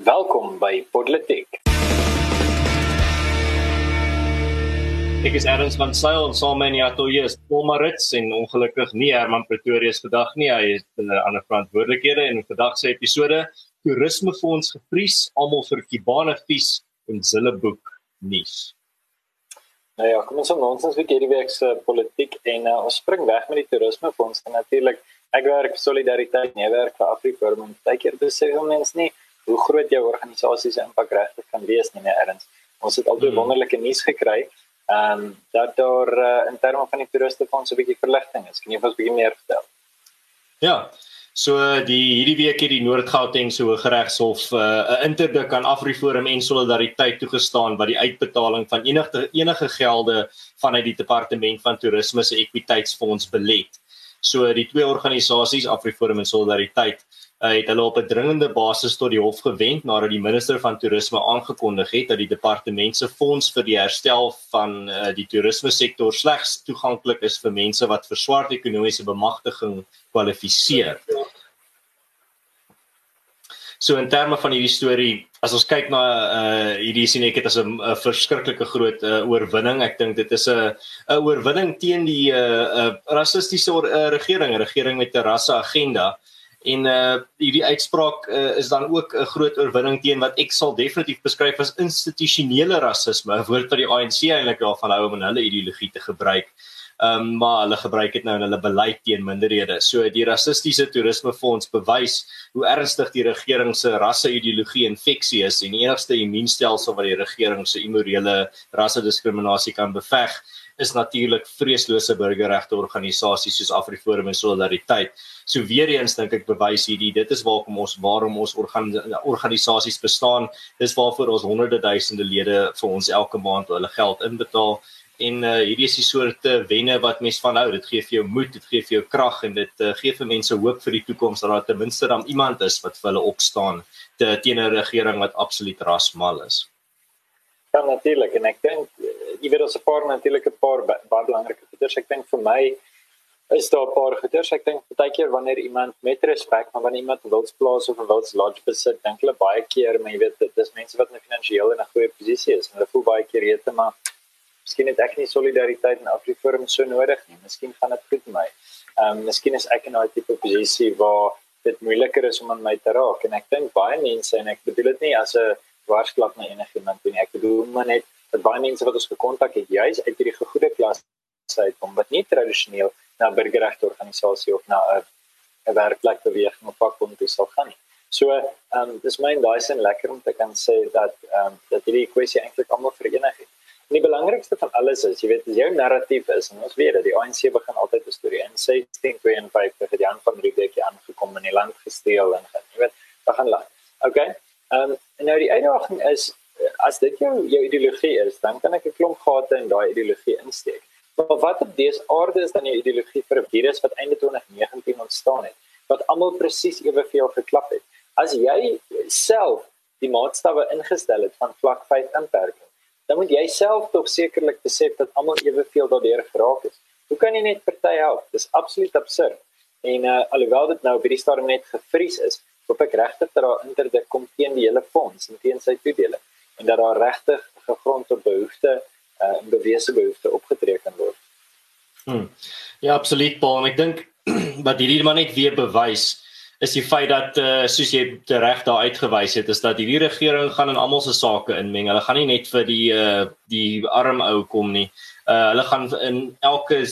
Welkom by Podletek. Ek is Ernst van Sail en saam met my atoe is Paul Marits en ongelukkig nie Herman Pretorius vandag nie. Hy het 'n ander verantwoordelikhede en vandag se episode Toerismefonds gevries almal vir Kibane vies en Zilleboek nuus. Nou ja, kom ons op ons ons week hierdie week se politiek en uh, ons spring weg met die toerismefonds en natuurlik ek werk vir solidariteit, nee werk vir Afriforum. Partykeer besef mense nie hoe groot jou organisasie se impak regtig kan wees nie, nee erns. Ons het altyd hmm. wonderlike nuus gekry. Ehm um, dat daar uh, in terme van die toerismefonds 'n bietjie verligting is. Kan jy ons 'n bietjie meer vertel? Ja. So die hierdie week het die Noord-Gautengse Hooggeregshof uh, 'n uh, interdik aan Afriforum en Solidariteit toegestaan wat die uitbetaling van enige enige gelde vanuit die Departement van Toerisme se Ekwiteitsfonds belet. So die twee organisasies Afriforum en Solidariteit uh, het hulle op 'n dringende basis tot die hof gewend nadat die minister van toerisme aangekondig het dat die departement se fonds vir die herstel van uh, die toerisme sektor slegs toeganklik is vir mense wat vir swart ekonomiese bemagtiging kwalifiseer. So in terme van hierdie storie, as ons kyk na uh hierdie sien ek dit as 'n verskriklike groot uh, oorwinning. Ek dink dit is 'n 'n oorwinning teen die uh, uh rassistiese uh, regering, 'n regering met 'n rasse agenda. En uh hierdie uitspraak uh, is dan ook 'n groot oorwinning teen wat ek sal definitief beskryf as institusionele rasisme, 'n woord wat die ANC eintlik daarvan hou om in hulle ideologie te gebruik. Ehm um, maar hulle gebruik dit nou in hulle beleid teen minderhede. So die rassistiese toerismefonds bewys hoe ernstig die regering se rasse-ideologie infeksie is en die enigste immuunstelsel wat die regering se immorele rasse-diskriminasie kan beveg is natuurlik vreeslose burgerregte organisasies soos AfriForum en Solidariteit. So weer eens dink ek bewys hierdie dit is waarom ons waarom ons organ, organisasies bestaan. Dis waarvoor ons honderde duisende lede vir ons elke maand hulle geld inbetaal. En uh, hierdie is die soorte wenne wat mens van hou. Dit gee vir jou moed, dit gee vir jou krag en dit uh, gee vir mense hoop vir die toekoms dat daar ten minste dan iemand is wat vir hulle opstaan te teen 'n regering wat absoluut rasmal is. Ja natuurlik en ek dink jy weet ons 'n paar natuurlik 'n paar baie belangrike goeders. Ek dink vir my is daar 'n paar goeders. Ek dink baie keer wanneer iemand met respek, maar wanneer iemand wilds plaas of 'n wilds lodge besit, dink hulle baie keer, maar jy weet dit is mense wat in finansiëel in 'n goeie posisie is. Hulle voel baie keer jy te maar Miskien het ek nie solidariteit en Afriforum so nodig nie. Miskien gaan dit goed met my. Ehm um, miskien is ek in 'n tipe posisie waar dit moeiliker is om aan my te raak en ek dink baie mense en ek bedoel dit nie as 'n waarsklap na enigiemand nie. Ek bedoel maar net dat baie mense wat ons gekontak het juis uit hierdie gegoede klas uit kom wat nie tradisioneel na burgerregte organisasie of na 'n 'n werkplek beweging of vakbond toe sal gaan nie. So, ehm um, dis my en daai sin lekker om te kan sê dat ehm um, dat hierdie kwessie eintlik almal verenig het. En die belangrikste van alles is, jy weet, as jou narratief is en ons weet dat die ANC begin altyd 'n storie in 1652 het Jan van Riebeeck aangekom en die land gesteel en gaan, jy weet, dan gaan land. Okay? Ehm um, nou die uitdaging is as dit jou jou ideologie is, dan kan ek 'n klomp gate in daai ideologie insteek. Maar wat op dese aarde is dan jou ideologie vir 'n virus wat einde 2019 ontstaan het, wat almal presies eweveel geklap het. As jy self die maatstawwe ingestel het van vlak 5 inperking, dan moet jy self tog sekerlik besef dat almal eweveel daardeur geraak is. Hoe kan jy net party help? Dis absoluut absurd. En uh, alhoewel dit nou op hierdie stadium net gevries is, hoop ek regtig dat daar interdik kom teen die hele fonds en teen sy toedeling en dat daar regtig gegrond op behoefte uh, en bewese behoefte opgetree kan word. Hmm. Ja, absoluut Paul, ek dink wat hierdie maar net weer bewys is die feit dat uh, soos jy reg daar uitgewys het is dat hierdie regering gaan in almal se sake inmeng. Hulle gaan nie net vir die uh, die arm ou kom nie. Uh, hulle gaan in elke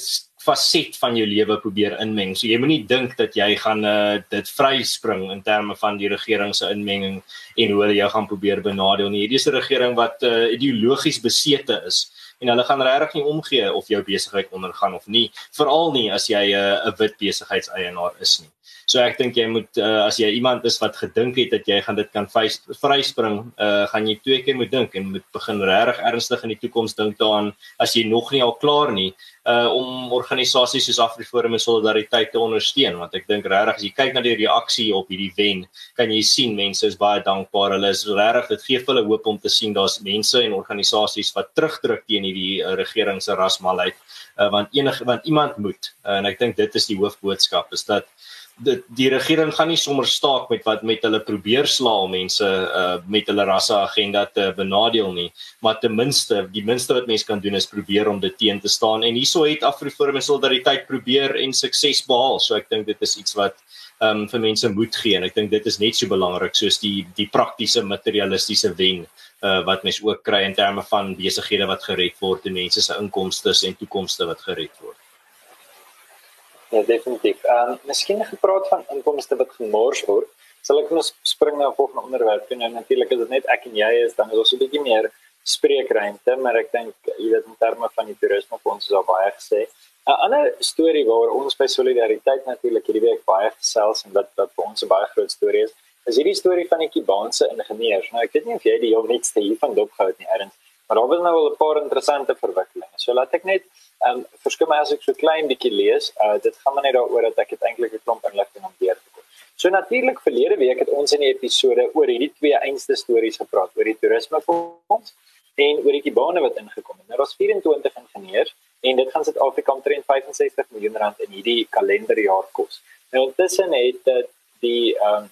faset van jou lewe probeer inmeng. So jy moenie dink dat jy gaan uh, dit vryspring in terme van die regering se inmenging en hoe hulle jou gaan probeer benadeel nie. Hierdie is 'n regering wat uh, ideologies besete is en hulle gaan regtig nie omgee of jou besigheid ondergaan of nie, veral nie as jy 'n uh, wit besigheidseienaar is nie. So ek dink jy moet uh, as jy iemand is wat gedink het dat jy gaan dit kan vryspring, uh, gaan jy twee keer moet dink en moet begin regtig ernstig in die toekoms dink daaraan as jy nog nie al klaar nie uh om organisasies soos Afriforum en Solidariteit te ondersteun. Want ek dink regtig as jy kyk na die reaksie op hierdie wen kan jy sien mense is baie dankbaar. Hulle is regtig dit gee hulle hoop om te sien daar's mense en organisasies wat terugdruk teen hierdie uh, regering se rasmalheid uh, want enige want iemand moet uh, en ek dink dit is die hoofboodskap is dat dit die regering gaan nie sommer staak met wat met hulle probeer slaal mense uh, met hulle rasse agenda te benadeel nie. Maar ten minste die minste wat mense kan doen is probeer om dit teen te staan. En hieso het Afriforum en solidariteit probeer en sukses behaal. So ek dink dit is iets wat um, vir mense moed gee. En ek dink dit is net so belangrik soos die die praktiese materialistiese wen uh, wat mense ook kry in terme van besighede wat gered word en mense se inkomste en toekomste wat gered word Ja, definitief. Ehm um, miskien gepraat van inkomste wat gemors word. Sal ek net spring na 'n volgende onderwerp en nou natuurlik is dit net ek en jy is dan is ons 'n bietjie meer spreekruimte, maar ek dink jy weet in terme van die toerisme fonds is daar baie gesê. 'n Ander storie waar ons by solidariteit natuurlik hierdie week baie gesels en wat wat vir ons 'n baie groot storie is, is hierdie storie van die Kubaanse ingenieurs. Nou ek weet nie of jy die heel nuutste hiervan dopgehou het nie, Erns, maar daar was nou wel 'n paar interessante verwikkelinge. So laat ek net Ehm um, verskyn my as ek so klein bietjie lees, uh dit gaan maar net daaroor dat ek dit eintlik 'n klomp inligting om deur te kom. So natuurlik verlede week het ons in die episode oor hierdie twee einste stories gepraat, oor die toerisme fonds en oor die kibane wat ingekom het. Nou daar's 24 ingenieurs en dit gaan Suid-Afrika omtrent 65 miljoen rand in hierdie kalenderjaar kos. Nou intussen het uh, die ehm um,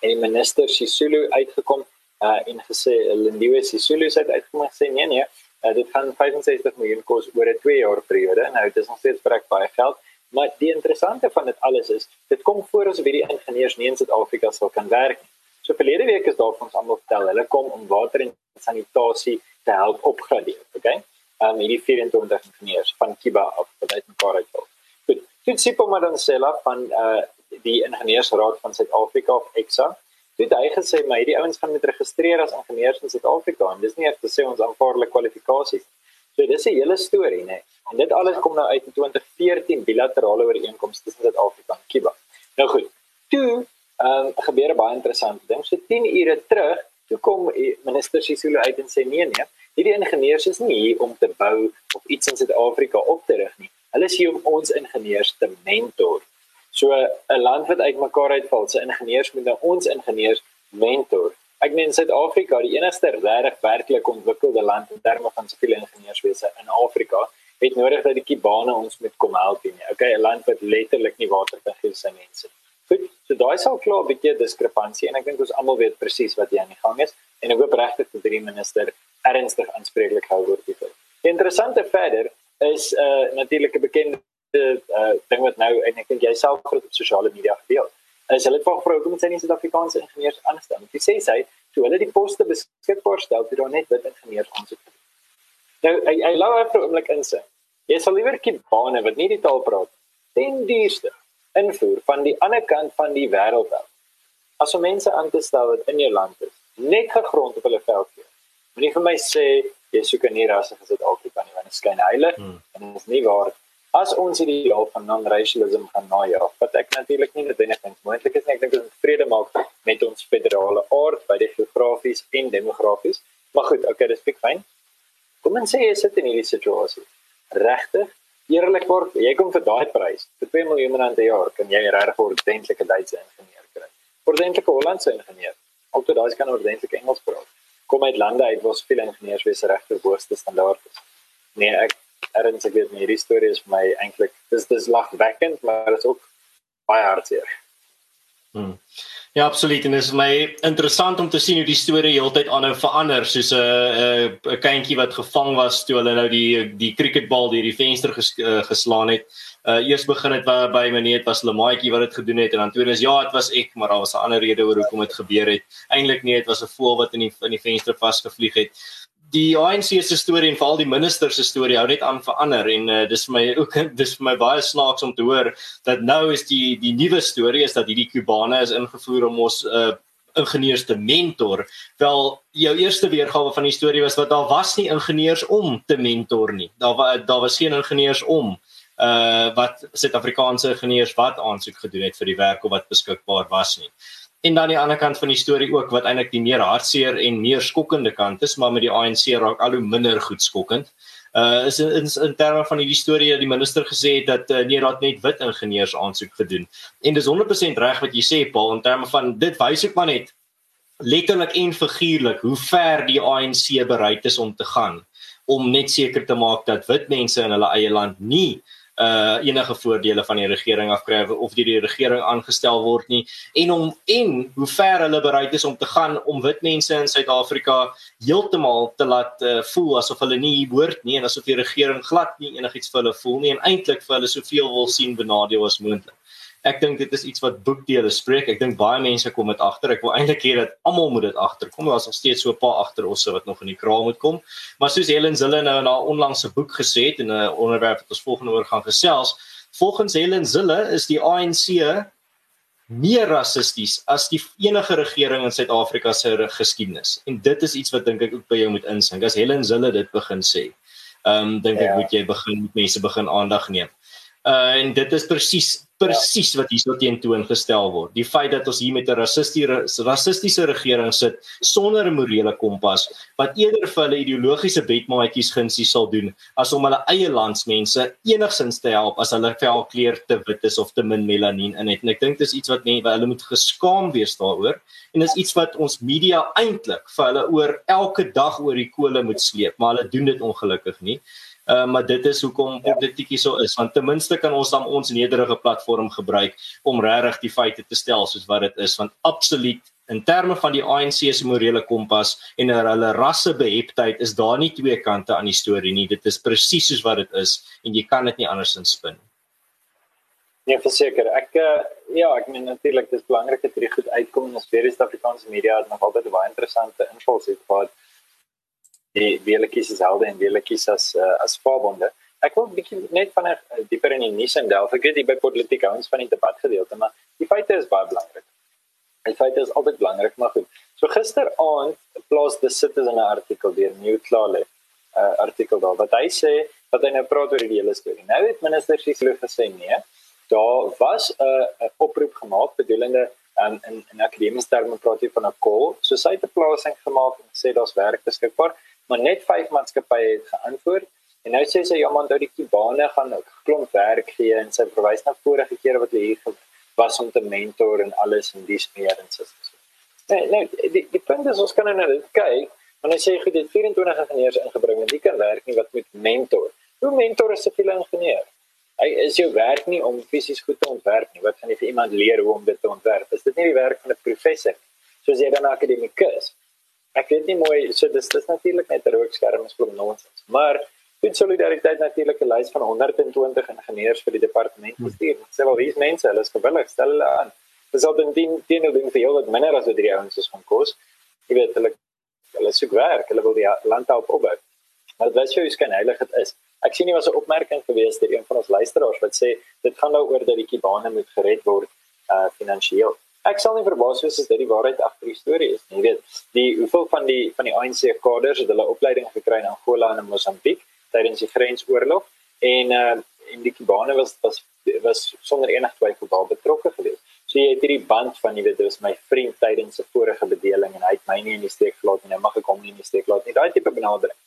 en minister Sisulu uitgekom uh en gesê Lindiwe Sisulu het uitgekom en sê nee nee Uh, dit gaan 65 miljoen kos oor 'n 2 jaar periode. Nou dit is nog steeds baie baie geld, maar die interessante van dit alles is, dit kom voor as wie die ingenieurs nie in Suid-Afrika sal kan werk. So verlede week is daar vir ons almal vertel, hulle kom om water en sanitasie te help opgradeer, okay? Um hierdie 24 ingenieurs van Kiba af uit mekaar uitval. Goed, dit sê self van uh die ingenieursraad van Suid-Afrika of EXA het hy gesê maar hierdie ouens gaan met registreer as ingenieurs in Suid-Afrika en dis nie eers te sê ons aanvaardelike kwalifikasies. So dis 'n hele storie nê. En dit alles kom nou uit in 2014 bilaterale ooreenkomste tussen Suid-Afrika en Kuba. Nou goed. Toe ehm um, gebeur 'n baie interessante ding. So 10 ure terug, toe kom minister Sisulu uit en sê nee nee, hierdie ingenieurs is nie hier om te bou of iets in Suid-Afrika op te rig nie. Hulle is hier om ons ingenieurs te mentor. So 'n land wat uitmekaar uitval, se ingenieurs moet nou ons ingenieurs mentor. Ek meen Suid-Afrika, die enigste regtig werklik ontwikkelde land in terme van siviele ingenieurswese in Afrika, het nodig dat die Kubane ons moet kom help nie. Okay, 'n land wat letterlik nie water kan gee sy mense. Goed, so daai sal klaar 'n bietjie diskrepansie en ek dink ons almal weet presies wat hier aan die gang is en ek hoop regtig dat die minister ernstig aanspreeklik hou oor dit. Die interessante verder is 'n uh, natuurlike bekende uh, ding wat nou en ek dink jy self groot op sosiale media gedeel. Is hulle het gevra hoekom sy nie Suid-Afrikaanse ingenieurs aanstel nie. Sy sê sy toe hulle die poste beskikbaar stel, het daar net wit ingenieurs aansoek. Nou hy hy lou effe oomblik insig. Jy sal liewer kibane wat nie die taal praat ten duurste invoer van die ander kant van die wêreld af. As om mense aan te stel wat in jou land is, net gegrond op hulle veld gee. Moenie vir my sê jy soek 'n nie rasse gesit Afrika nie, want dit skyn heilig hmm. en dit is nie waar as ons hierdie ideaal van non-racialism gaan najaag wat ek natuurlik nie noodwendig moontlik is nie ek dink dit vrede maak met ons federale aard die geografies en demografies. Maar goed okay dis baie fyn. Kom ons sê jy sit in hierdie situasie. Regtig eerlikwaar jy kom vir daai prys vir 2 miljoen rand per jaar kan jy regtig 'n ordentlike Duitse ingenieur kry. Ordentlike Hollandse ingenieur altyd daai kan ordentlike Engels praat. Kom uit lande uit waar veel ingenieurs wese regte hoogste standaard is. Nee ek erns ek weet nie hierdie storie is vir my eintlik dis dis lagwekkend maar dit is ook baie hartseer. Hmm. Ja, absoluut en dit is my interessant om te sien hoe die storie heeltyd aanhou verander soos 'n 'n 'n kindjie wat gevang was toe hulle nou die die cricketbal deur die venster ges, uh, geslaan het. Uh eers begin het by meneer het was 'n maatjie wat dit gedoen het en dan tweedens ja, dit was ek, maar daar was 'n ander rede oor hoekom dit gebeur het. Eintlik nee, dit was 'n voël wat in die in die venster vasgevlieg het die ANC se storie en veral die minister se storie hou net aan verander en uh, dis vir my ook dis vir my baie snaaks om te hoor dat nou is die die nuwe storie is dat hierdie Kubane is ingevoer om ons uh, ingenieurs te mentor. Wel jou eerste weergawe van die storie was wat daar was nie ingenieurs om te mentor nie. Daar was daar was geen ingenieurs om uh wat Suid-Afrikaanse ingenieurs wat aansoek gedoen het vir die werk of wat beskikbaar was nie en dan die ander kant van die storie ook wat eintlik die meer hartseer en meer skokkende kant is, maar met die ANC raak al hoe minder goed skokkend. Uh is in, in, in terme van hierdie storie dat die minister gesê het dat uh, raad net wit ingenieurs aansoek gedoen. En dis 100% reg wat jy sê Paul in terme van dit wys ook maar net letterlik en figuurlik hoe ver die ANC bereid is om te gaan om net seker te maak dat wit mense in hulle eie land nie uh enige voordele van die regering afkry of deur die regering aangestel word nie en om en hoe ver hulle bereid is om te gaan om wit mense in Suid-Afrika heeltemal te laat uh, voel asof hulle nie behoort nie en asof die regering glad nie enigiets vir hulle voel nie en eintlik vir hulle soveel wil sien benadeel as moontlik. Ek dink dit is iets wat boekdele spreek. Ek dink baie mense kom dit agter. Ek wil eintlik hê dat almal moet dit agterkom. Daar's nog steeds so 'n paar agter ons wat nog in die kraal moet kom. Maar soos Helen Zille nou in haar onlangse boek gesê het en 'n onderwerp wat ons volgende oor gaan gesels, volgens Helen Zille is die ANC meer rassisties as die enige regering in Suid-Afrika se geskiedenis. En dit is iets wat dink ek ook by jou moet insink. As Helen Zille dit begin sê, ehm um, dink ja. ek moet jy begin met mense begin aandag neem. Uh en dit is presies presies wat hierso teentoon gestel word. Die feit dat ons hier met 'n rassistiese rassistiese regering sit sonder 'n morele kompas wat eerder vir hulle ideologiese bedmaatjies gunsie sal doen as om hulle eie landsmense enigsins te help as hulle velkleur te wit is of te min melanien in het. En ek dink dis iets wat mense hulle moet geskaam wees daaroor en dis iets wat ons media eintlik vir hulle oor elke dag oor die kole moet sleep, maar hulle doen dit ongelukkig nie. Uh, maar dit is hoekom ja. politiek so is want ten minste kan ons dan ons nederige platform gebruik om regtig die feite te stel soos wat dit is want absoluut in terme van die ANC se morele kompas en hulle rassebeheptheid is daar nie twee kante aan die storie nie dit is presies soos wat dit is en jy kan dit nie andersins spin Nee, verseker. Ek uh, ja, ek meen natuurlik dis belangrik dat hierdie goed uitkom en ons weet die Suid-Afrikaanse media het nog altyd baie interessante invalshoeke gehad die weeletjies is helde en weeletjies as uh, as voorbonde. Ek wil 'n bietjie net van 'n uh, dieper in die nuus en delf. Ek weet jy by politiek ons van die debat gedeelte, maar die feite is baie belangrik. Die feite is altyd belangrik, maar goed. So gisteraand plaas the Citizen 'n artikel deur New Clale 'n uh, artikel daar wat hy sê dat hy nou praat oor die hele storie. Nou het minister Cecile gesê nee. Daar was 'n uh, oproep gemaak bedoelende en in in akademiese terme praat jy van 'n call. So sy het 'n plasing gemaak en sê daar's werk beskikbaar maar net vyf maatskappye het geantwoord en nou sê sy ja man, dat die kubane gaan ook klomp werk gee en sy verwys na vorige kere wat hulle hier was om te mentor en alles en dis meer en so. Nee, nee, die die punt is ons kan nou net kyk, want hy sê goed, dit 24 ingenieurs ingebring en die kan werk nie wat met mentor. Hoe mentor is 'n siviele ingenieur? Hy is jou werk nie om fisies goed te ontwerp nie. Wat gaan jy vir iemand leer hoe om dit te ontwerp? Is dit nie die werk van 'n professor soos jy dan 'n akademikus? Ek weet nie mooi so dis dis natuurlik net 'n rookskerm is klop nonsens maar dit solidariteit natuurlik 'n lys van 120 ingenieurs vir die departement hmm. gestuur sê wel wie mense hulle is gewillig stel hulle aan. Dis al dan dien dien ding vir jou wat minder as wat die ouens is van kos. Jy weet hulle hulle soek werk hulle wil die land op opbou. Maar dit wys jou hoe skyn heilig dit is. Ek sien nie was 'n opmerking gewees deur een van ons luisteraars wat sê dit gaan nou oor dat die kibane moet gered word uh finansiëel Ek sal nie verbaas wees as dit die waarheid agter die storie is nie. Jy weet, die hoeveel van die van die ANC kaders het hulle opleiding gekry in Angola en in Mosambiek tydens die grensoorlog en uh en die Kubane was was was sonder enige twyfel daar betrokke geweest. So jy het hierdie band van jy weet dit was my vriend tydens 'n vorige bedeling en hy het my nie in die steek gelaat nie. Nou mag ek hom nie in die steek laat nie. Daai tipe benadering.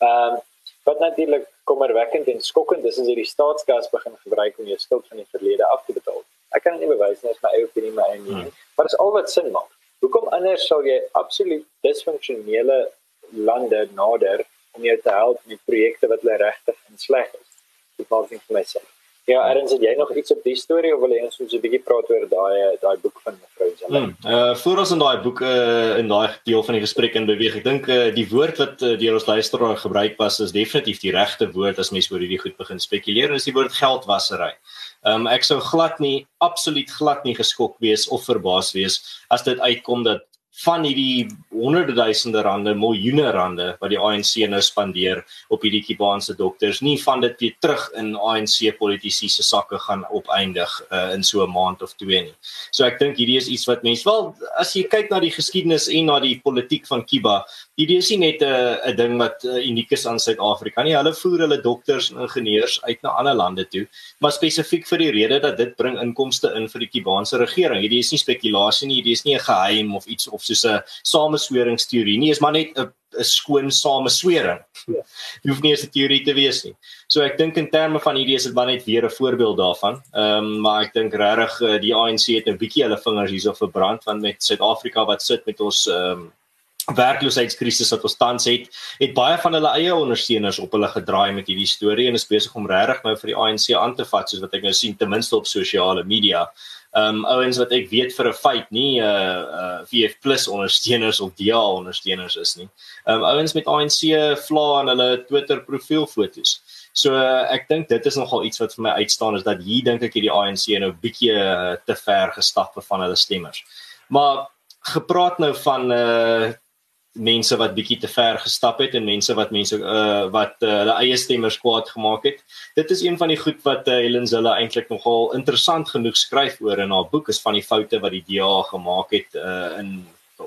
Ehm uh, wat natuurlik kommerwekkend en skokkend is as jy die staatskas begin gebruik om jou skuld van die verlede af te betaal. Ek kan nie bewys nie as my eie opinie my eie nie. Hmm. Maar dit is al wat sin maak. Hoekom anders sou jy absoluut disfunksionele lande nader om jou te help met projekte wat hulle regtig in sleg is? Dit maak nie vir my sin. Ja, Erns, het jy nog iets op die storie of wil jy ons 'n bietjie praat oor daai daai boek van mevrou Zelle? Hmm, uh voor ons in daai boek uh in daai deel van die gesprek in beweeg, ek dink uh die woord wat uh, deur ons luisteraar gebruik was is definitief die regte woord as mens oor hierdie goed begin spekuleer, is die woord geldwasery. Ehm um, ek sou glad nie absoluut glad nie geskok wees of verbaas wees as dit uitkom dat van hierdie honderde duisende rande, miljoene rande wat die ANC nou spandeer op hierdie Kubaanse dokters, nie van dit weer terug in ANC politici se sakke gaan opeindig uh, in so 'n maand of twee nie. So ek dink hierdie is iets wat mense wel as jy kyk na die geskiedenis en na die politiek van Kuba, hierdie is nie net 'n 'n ding wat uh, uniek is aan Suid-Afrika nie. Hulle voer hulle dokters en ingenieurs uit na ander lande toe, maar spesifiek vir die rede dat dit bring inkomste in vir die Kubaanse regering. Hierdie is nie spekulasie nie, hierdie is nie 'n geheim of iets of soos 'n samesweringsteorie nie, is maar net 'n 'n skoon sameswering. Ja. Dit hoef nie 'n teorie te wees nie. So ek dink in terme van hierdie is dit maar net weer 'n voorbeeld daarvan. Ehm um, maar ek dink regtig uh, die ANC het 'n bietjie hulle vingers hierso verbrand want met Suid-Afrika wat sit met ons ehm um, werkloosheidskrisis wat ons tans het, het baie van hulle eie ondersteuners op hulle gedraai met hierdie storie en is besig om regtig nou vir die ANC aan te vat soos wat ek nou sien ten minste op sosiale media. Um ouens wat ek weet vir 'n feit nie uh uh VF+ ondersteuners of DA ondersteuners is nie. Um ouens met ANC vla in hulle Twitter profielfoto's. So uh, ek dink dit is nogal iets wat vir my uitstaan is dat hier dink ek hierdie ANC nou bietjie uh, te ver gestap van hulle stemmers. Maar gepraat nou van uh mense wat bietjie te ver gestap het en mense wat mense uh wat uh, hulle eie stemmers kwaad gemaak het. Dit is een van die goed wat uh, Helen Zille eintlik nogal interessant genoeg skryf oor in haar boek is van die foute wat die DA gemaak het uh in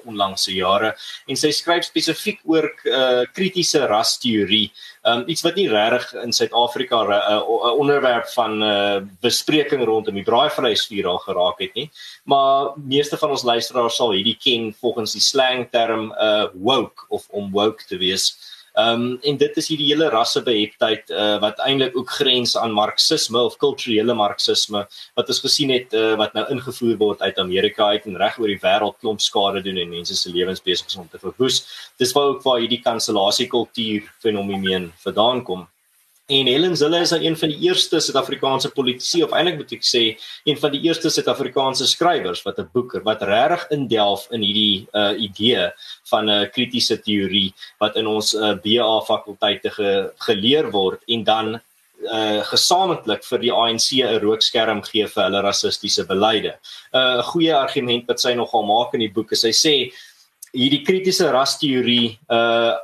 onlangse jare en sy skryf spesifiek oor uh kritiese rasteorie. Um iets wat nie regtig in Suid-Afrika 'n uh, uh, onderwerp van uh bespreking rondom die braaivleisvuur al geraak het nie. Maar meeste van ons luisteraars sal hierdie ken volgens die slang term uh woke of om woke te wees. Ehm um, en dit is hierdie hele rassebeheptheid uh, wat eintlik ook grens aan marxisme of kulturele marxisme wat ons gesien het uh, wat nou ingevoer word uit Amerika uit en reg oor die wêreld klomp skade doen en mense se lewens besig is om te verwoes. Dis waar ook waar hierdie kansellasiekultuur fenomeen vandaan kom. En Helen Zille is een van die eerste Suid-Afrikaanse politici of eintlik moet ek sê een van die eerste Suid-Afrikaanse skrywers wat 'n boek wat regtig indelf in hierdie uh idee van 'n uh, kritiese teorie wat in ons uh, BA fakulteite ge, geleer word en dan uh gesamentlik vir die ANC 'n rookskerm gee vir hulle rassistiese beleide. 'n uh, Goeie argument wat sy nogal maak in die boek is sy sê hierdie kritiese rasteorie uh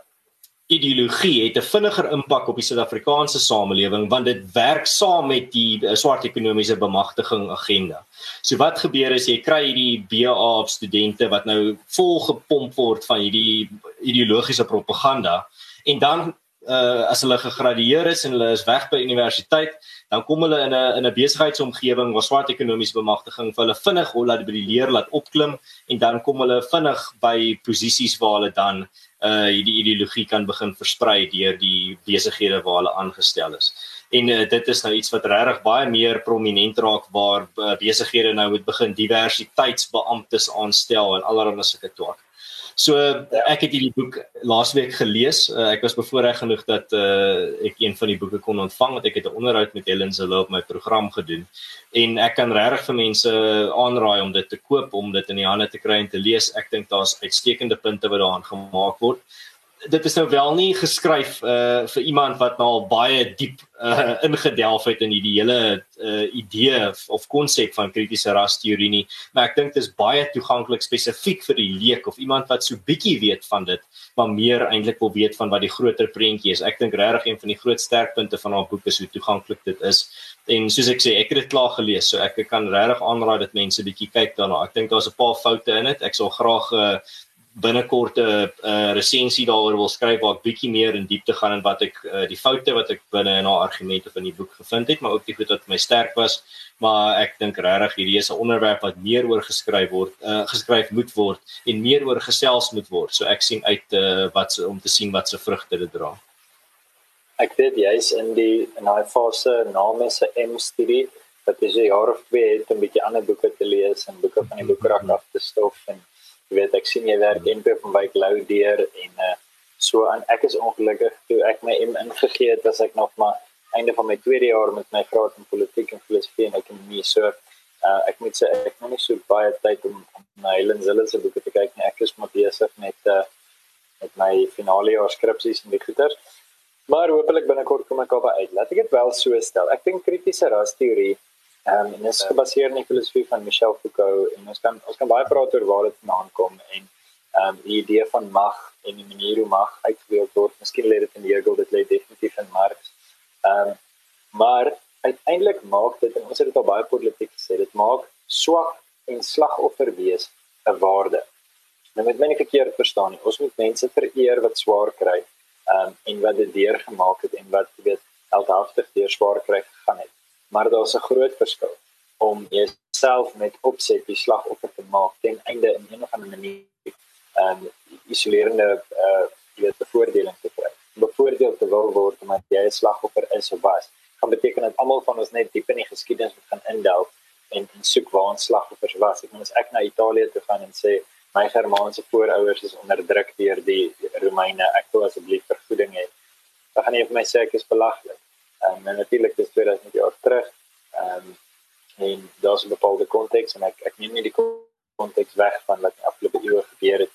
ideologie het 'n vinniger impak op die Suid-Afrikaanse samelewing want dit werk saam met die uh, swart ekonomiese bemagtiging agenda. So wat gebeur is jy kry hierdie BA studente wat nou vol gepomp word van hierdie ideologiese propaganda en dan uh, as hulle gegradueer is en hulle is weg by universiteit dan kom hulle in 'n in 'n besigheidsomgewing waar swart ekonomiese bemagtiging vir hulle vinnig hol laat by die leer laat opklim en dan kom hulle vinnig by posisies waar hulle dan uh hierdie ideologie kan begin versprei deur die besighede waar hulle aangestel is. En uh, dit is nou iets wat regtig baie meer prominent raak waar uh, besighede nou moet begin diversiteitsbeamptes aanstel en allerlei sulke twak. So ek het hierdie boek laasweek gelees. Uh, ek was bevoorreg genoeg dat uh, ek een van die boeke kon ontvang want ek het 'n onderhoud met Helen se loop my program gedoen. En ek kan regtig vir mense aanraai om dit te koop om dit in die hande te kry en te lees. Ek dink daar's uitstekende punte wat daarin gemaak word dit is nou wel nie geskryf uh vir iemand wat nou al baie diep uh ingedelf het in hierdie hele uh idee of konsep van kritiese rasteorie nie. Maar ek dink dit is baie toeganklik spesifiek vir die leek of iemand wat so bietjie weet van dit maar meer eintlik wil weet van wat die groter prentjie is. Ek dink regtig een van die groot sterkpunte van haar boek is hoe toeganklik dit is. En soos ek sê ek het dit klaar gelees so ek kan regtig aanraai dat mense bietjie kyk daarna. Ek dink daar's 'n paar foute in dit ek sal graag uh binnekort 'n uh, uh, resensie daaroor wil skryf waar ek bietjie meer in diepte gaan in wat ek uh, die foute wat ek binne in haar argumente van die boek gevind het, maar ook die goed wat my sterk was. Maar ek dink regtig hierdie is 'n onderwerp wat meer oor geskryf word, uh, geskryf moet word en meer oor gesels moet word. So ek sien uit uh, wat om te sien wat se vrugte dit dra. Ek weet jy's in die in daai fase na se M-studie dat jy jaar of twee het om 'n bietjie ander boeke te lees en boeke van die boekrak af te stof en jy weet ek sien jy werk NP van Wyk Lou deur en uh, so en ek is ongelukkig toe ek my M ingegee het as ek nog maar einde van my tweede jaar met my graad in politiek en filosofie en ekonomie. So uh, ek moet sê ek nog nie so baie tyd om, om na Helen Zille se boeke te kyk nie. Ek is maar besig met uh, met my finale jaar skripsies en die goeters maar hopelik binnekort kom ek op uit. Laat ek dit wel so stel. Ek dink kritiese rasteorie Ehm um, en dit is gebaseer op die filosofie van Michel Foucault en ons kan ons kan baie praat oor waar dit vandaan kom en ehm um, die idee van mag en die manier hoe mag uitgeweel word. Miskien lê dit in Hegel, dit lê definitief in Marx. Ehm um, maar uiteindelik maak dit en ons het dit al baie politiek gesê, dit maak swak en slagoffer wees 'n waarde. Nou met my nie verkeerd verstaan nie. Ons moet mense vereer wat swaar kry ehm um, en wat dit deurgemaak het en wat weet heldhaftig deur swaar kry gegaan het maar daar's 'n groot verskil om jouself met opset die slagoffer te maak ten einde in een of ander manier um, isolerende uh, weet bevoordeling te kry. Bevoordeel te wil word omdat jy 'n slagoffer is of was. Kan beteken dat almal van ons net diep in die geskiedenis moet gaan indelf en en soek waar ons slagoffers was. Ek moet as ek na Italië toe gaan en sê my Germaanse voorouers is onderdruk deur die Romeine. Ek wil asseblief vergoeding hê. Dan gaan jy vir my sê ek is belaglik. Um, natuurlik dis 2000 jaar terug. Ehm um, en daar's 'n bepaalde konteks en ek ek neem nie die konteks weg van wat afgelope eeue gebeur het.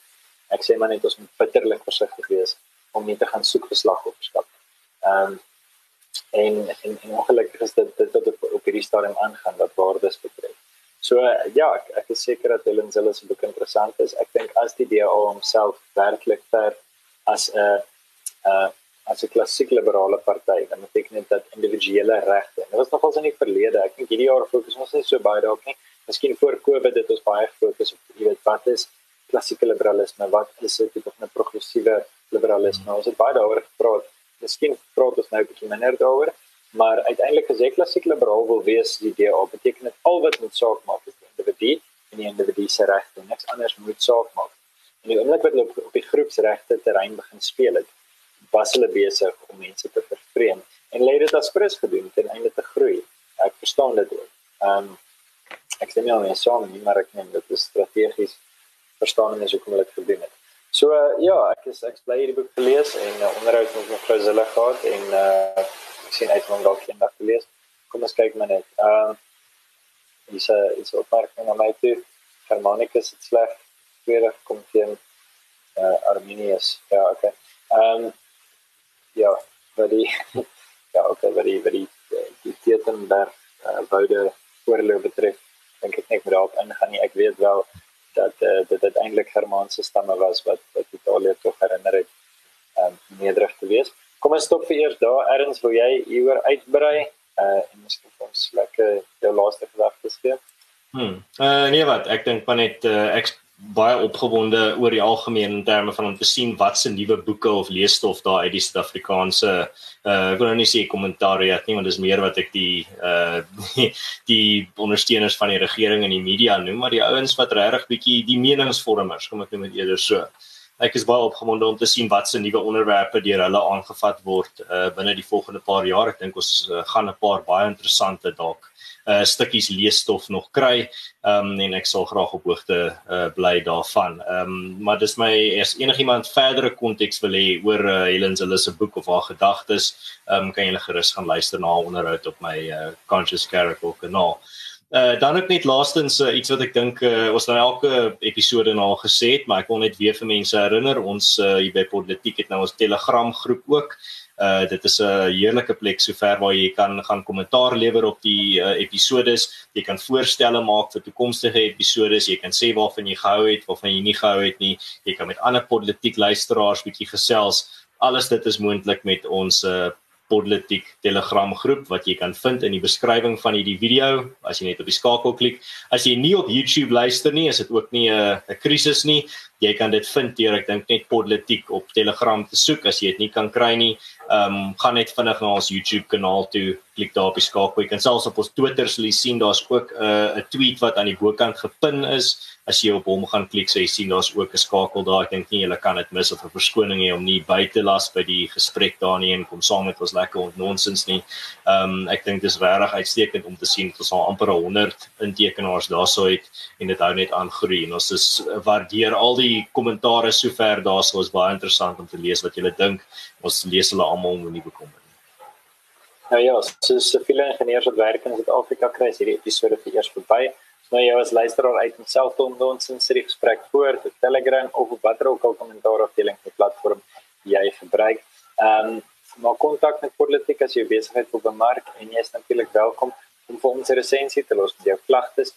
Ek sê maar net ons moet bitterlik versigtig wees om nie te gaan soek vir slagofferskap. Ehm um, en en, en ongelukkig is dit dit wat op, op hierdie stadium aangaan wat waardes betref. So ja, ek, ek is seker dat Helen Zille se boek interessant is. Ek dink as die DA homself werklik ver as 'n uh, 'n uh, as 'n klassieke liberale party, dan beteken dit dat individuele regte. Dit was nogals in die verlede. Ek dink hierdie jaar fokus ons nie so baie daarop nie. Miskien voor Covid het ons baie fokus op jy weet wat is klassieke liberalisme, wat is dit tipe van 'n progressiewe liberalisme. Ons het baie daaroor gepraat. Miskien praat ons nou 'n bietjie minder daaroor, maar uiteindelik as jy klassieke liberaal wil wees, die DA beteken dit al wat moet saak maak is die individu en die individu se regte. Niks anders moet saak maak. En die oomblik wat hulle op die groepsregte terrein begin speel het, was hulle besig om mense te vervreem en lê dit as prins gedoen ten einde te groei. Ek verstaan dit ook. Ehm um, ek sê nie al mens saam nie, maar ek neem dit is strategies verstaan mense hoe kom hulle dit gedoen het. So uh, ja, ek is ek bly hierdie boek gelees en uh, onderhoud met mevrou Zille gehad en uh, ek sien uit om dalk eendag te lees. Kom ons kyk maar net. Ehm uh, dis 'n is op park en my toe. Germanicus het sleg weer kom teen uh, Arminius. Ja, okay. Ehm um, ja, wat die ja, okay, wat die wat die die Tietenberg uh, woude voorloop betref, dink ek net daarop ingaan nie. Ek weet wel dat uh, dit uiteindelik Germaanse stamme was wat wat Italië tog herinner het om um, nederig te wees. Kom ons stop vir eers daar. Erns, wil jy hieroor uitbrei? Uh en miskien ons lekker jou laaste gedagtes gee. Hmm. Uh nee wat, ek dink maar net uh, ek baie opgewonde oor die algemeen in terme van om te sien wat se nuwe boeke of leesstof daar uit die Suid-Afrikaanse uh ek wil nou nie sê kommentaar het nie want dis meer wat ek die uh die, ondersteuners van die regering en die media noem maar die ouens wat regtig bietjie die meningsvormers kom ek noem dit eerder so. Ek is baie opgewonde om te sien wat se nuwe onderwerpe deur hulle aangevat word uh binne die volgende paar jaar. Ek dink ons uh, gaan 'n paar baie interessante dalk uh stukkies leesstof nog kry. Ehm um, en ek sal graag op hoogte uh bly daarvan. Ehm um, maar dis my as enigiemand verdere konteks wil hê oor uh, Helen Zille se boek of haar gedagtes, ehm um, kan jy gerus gaan luister na haar onderhoud op my uh Conscious Character kanaal. Uh dan ook net laastens uh, iets wat ek dink uh, ons nou elke episode na gesê het, maar ek wil net weer vir mense herinner, ons uh, hier by Politiek het nou ons Telegram groep ook. Uh dit is 'n heerlike plek sover waar jy kan gaan kommentaar lewer op die uh, episodes. Jy kan voorstelle maak vir toekomstige episodes. Jy kan sê waarvan jy gehou het, waarvan jy nie gehou het nie. Jy kan met ander politiek luisteraars bietjie gesels. Alles dit is moontlik met ons uh politiek Telegram groep wat jy kan vind in die beskrywing van hierdie video as jy net op die skakel klik. As jy nie op YouTube luister nie, is dit ook nie 'n 'n krisis nie. Jy kan dit vind deur ek dink net politiek op Telegram te soek as jy dit nie kan kry nie. Ehm um, gaan net vinnig na ons YouTube kanaal toe, klik daar op die skakel. Jy kan selfs op ons Twitter sal jy sien daar's ook 'n uh, 'n tweet wat aan die bokant gepin is. As jy op hom gaan klik, sal jy sien daar's ook 'n skakel daar. Ek dink nie jy kan dit mis of 'n verskoning hê om nie by te las by die gesprek daar nie en kom saam met ons lekker ont nonsens nie. Ehm um, ek dink dis regtig uitstekend om te sien dat ons al amper 100 intekenaars daarso het en dit hou net aan groei. En ons is waardeer al die kommentaare sover daar sou is baie interessant om te lees wat julle dink ons lees hulle almal bekommer nie. Nou ja, so siviele ingenieurs wat werk in Suid-Afrika kry hierdie episode vir eers verby. Nou jy as luisteraar uit homself te ons in sy gesprek voor te Telegram of op watter ook al kommentaar afdeling van die platform jy gebruik. Ehm um, maak kontak met politiek as jy besigheid wil bemark en jy is natuurlik welkom om vir ons 'n resensie te los met jou klagtes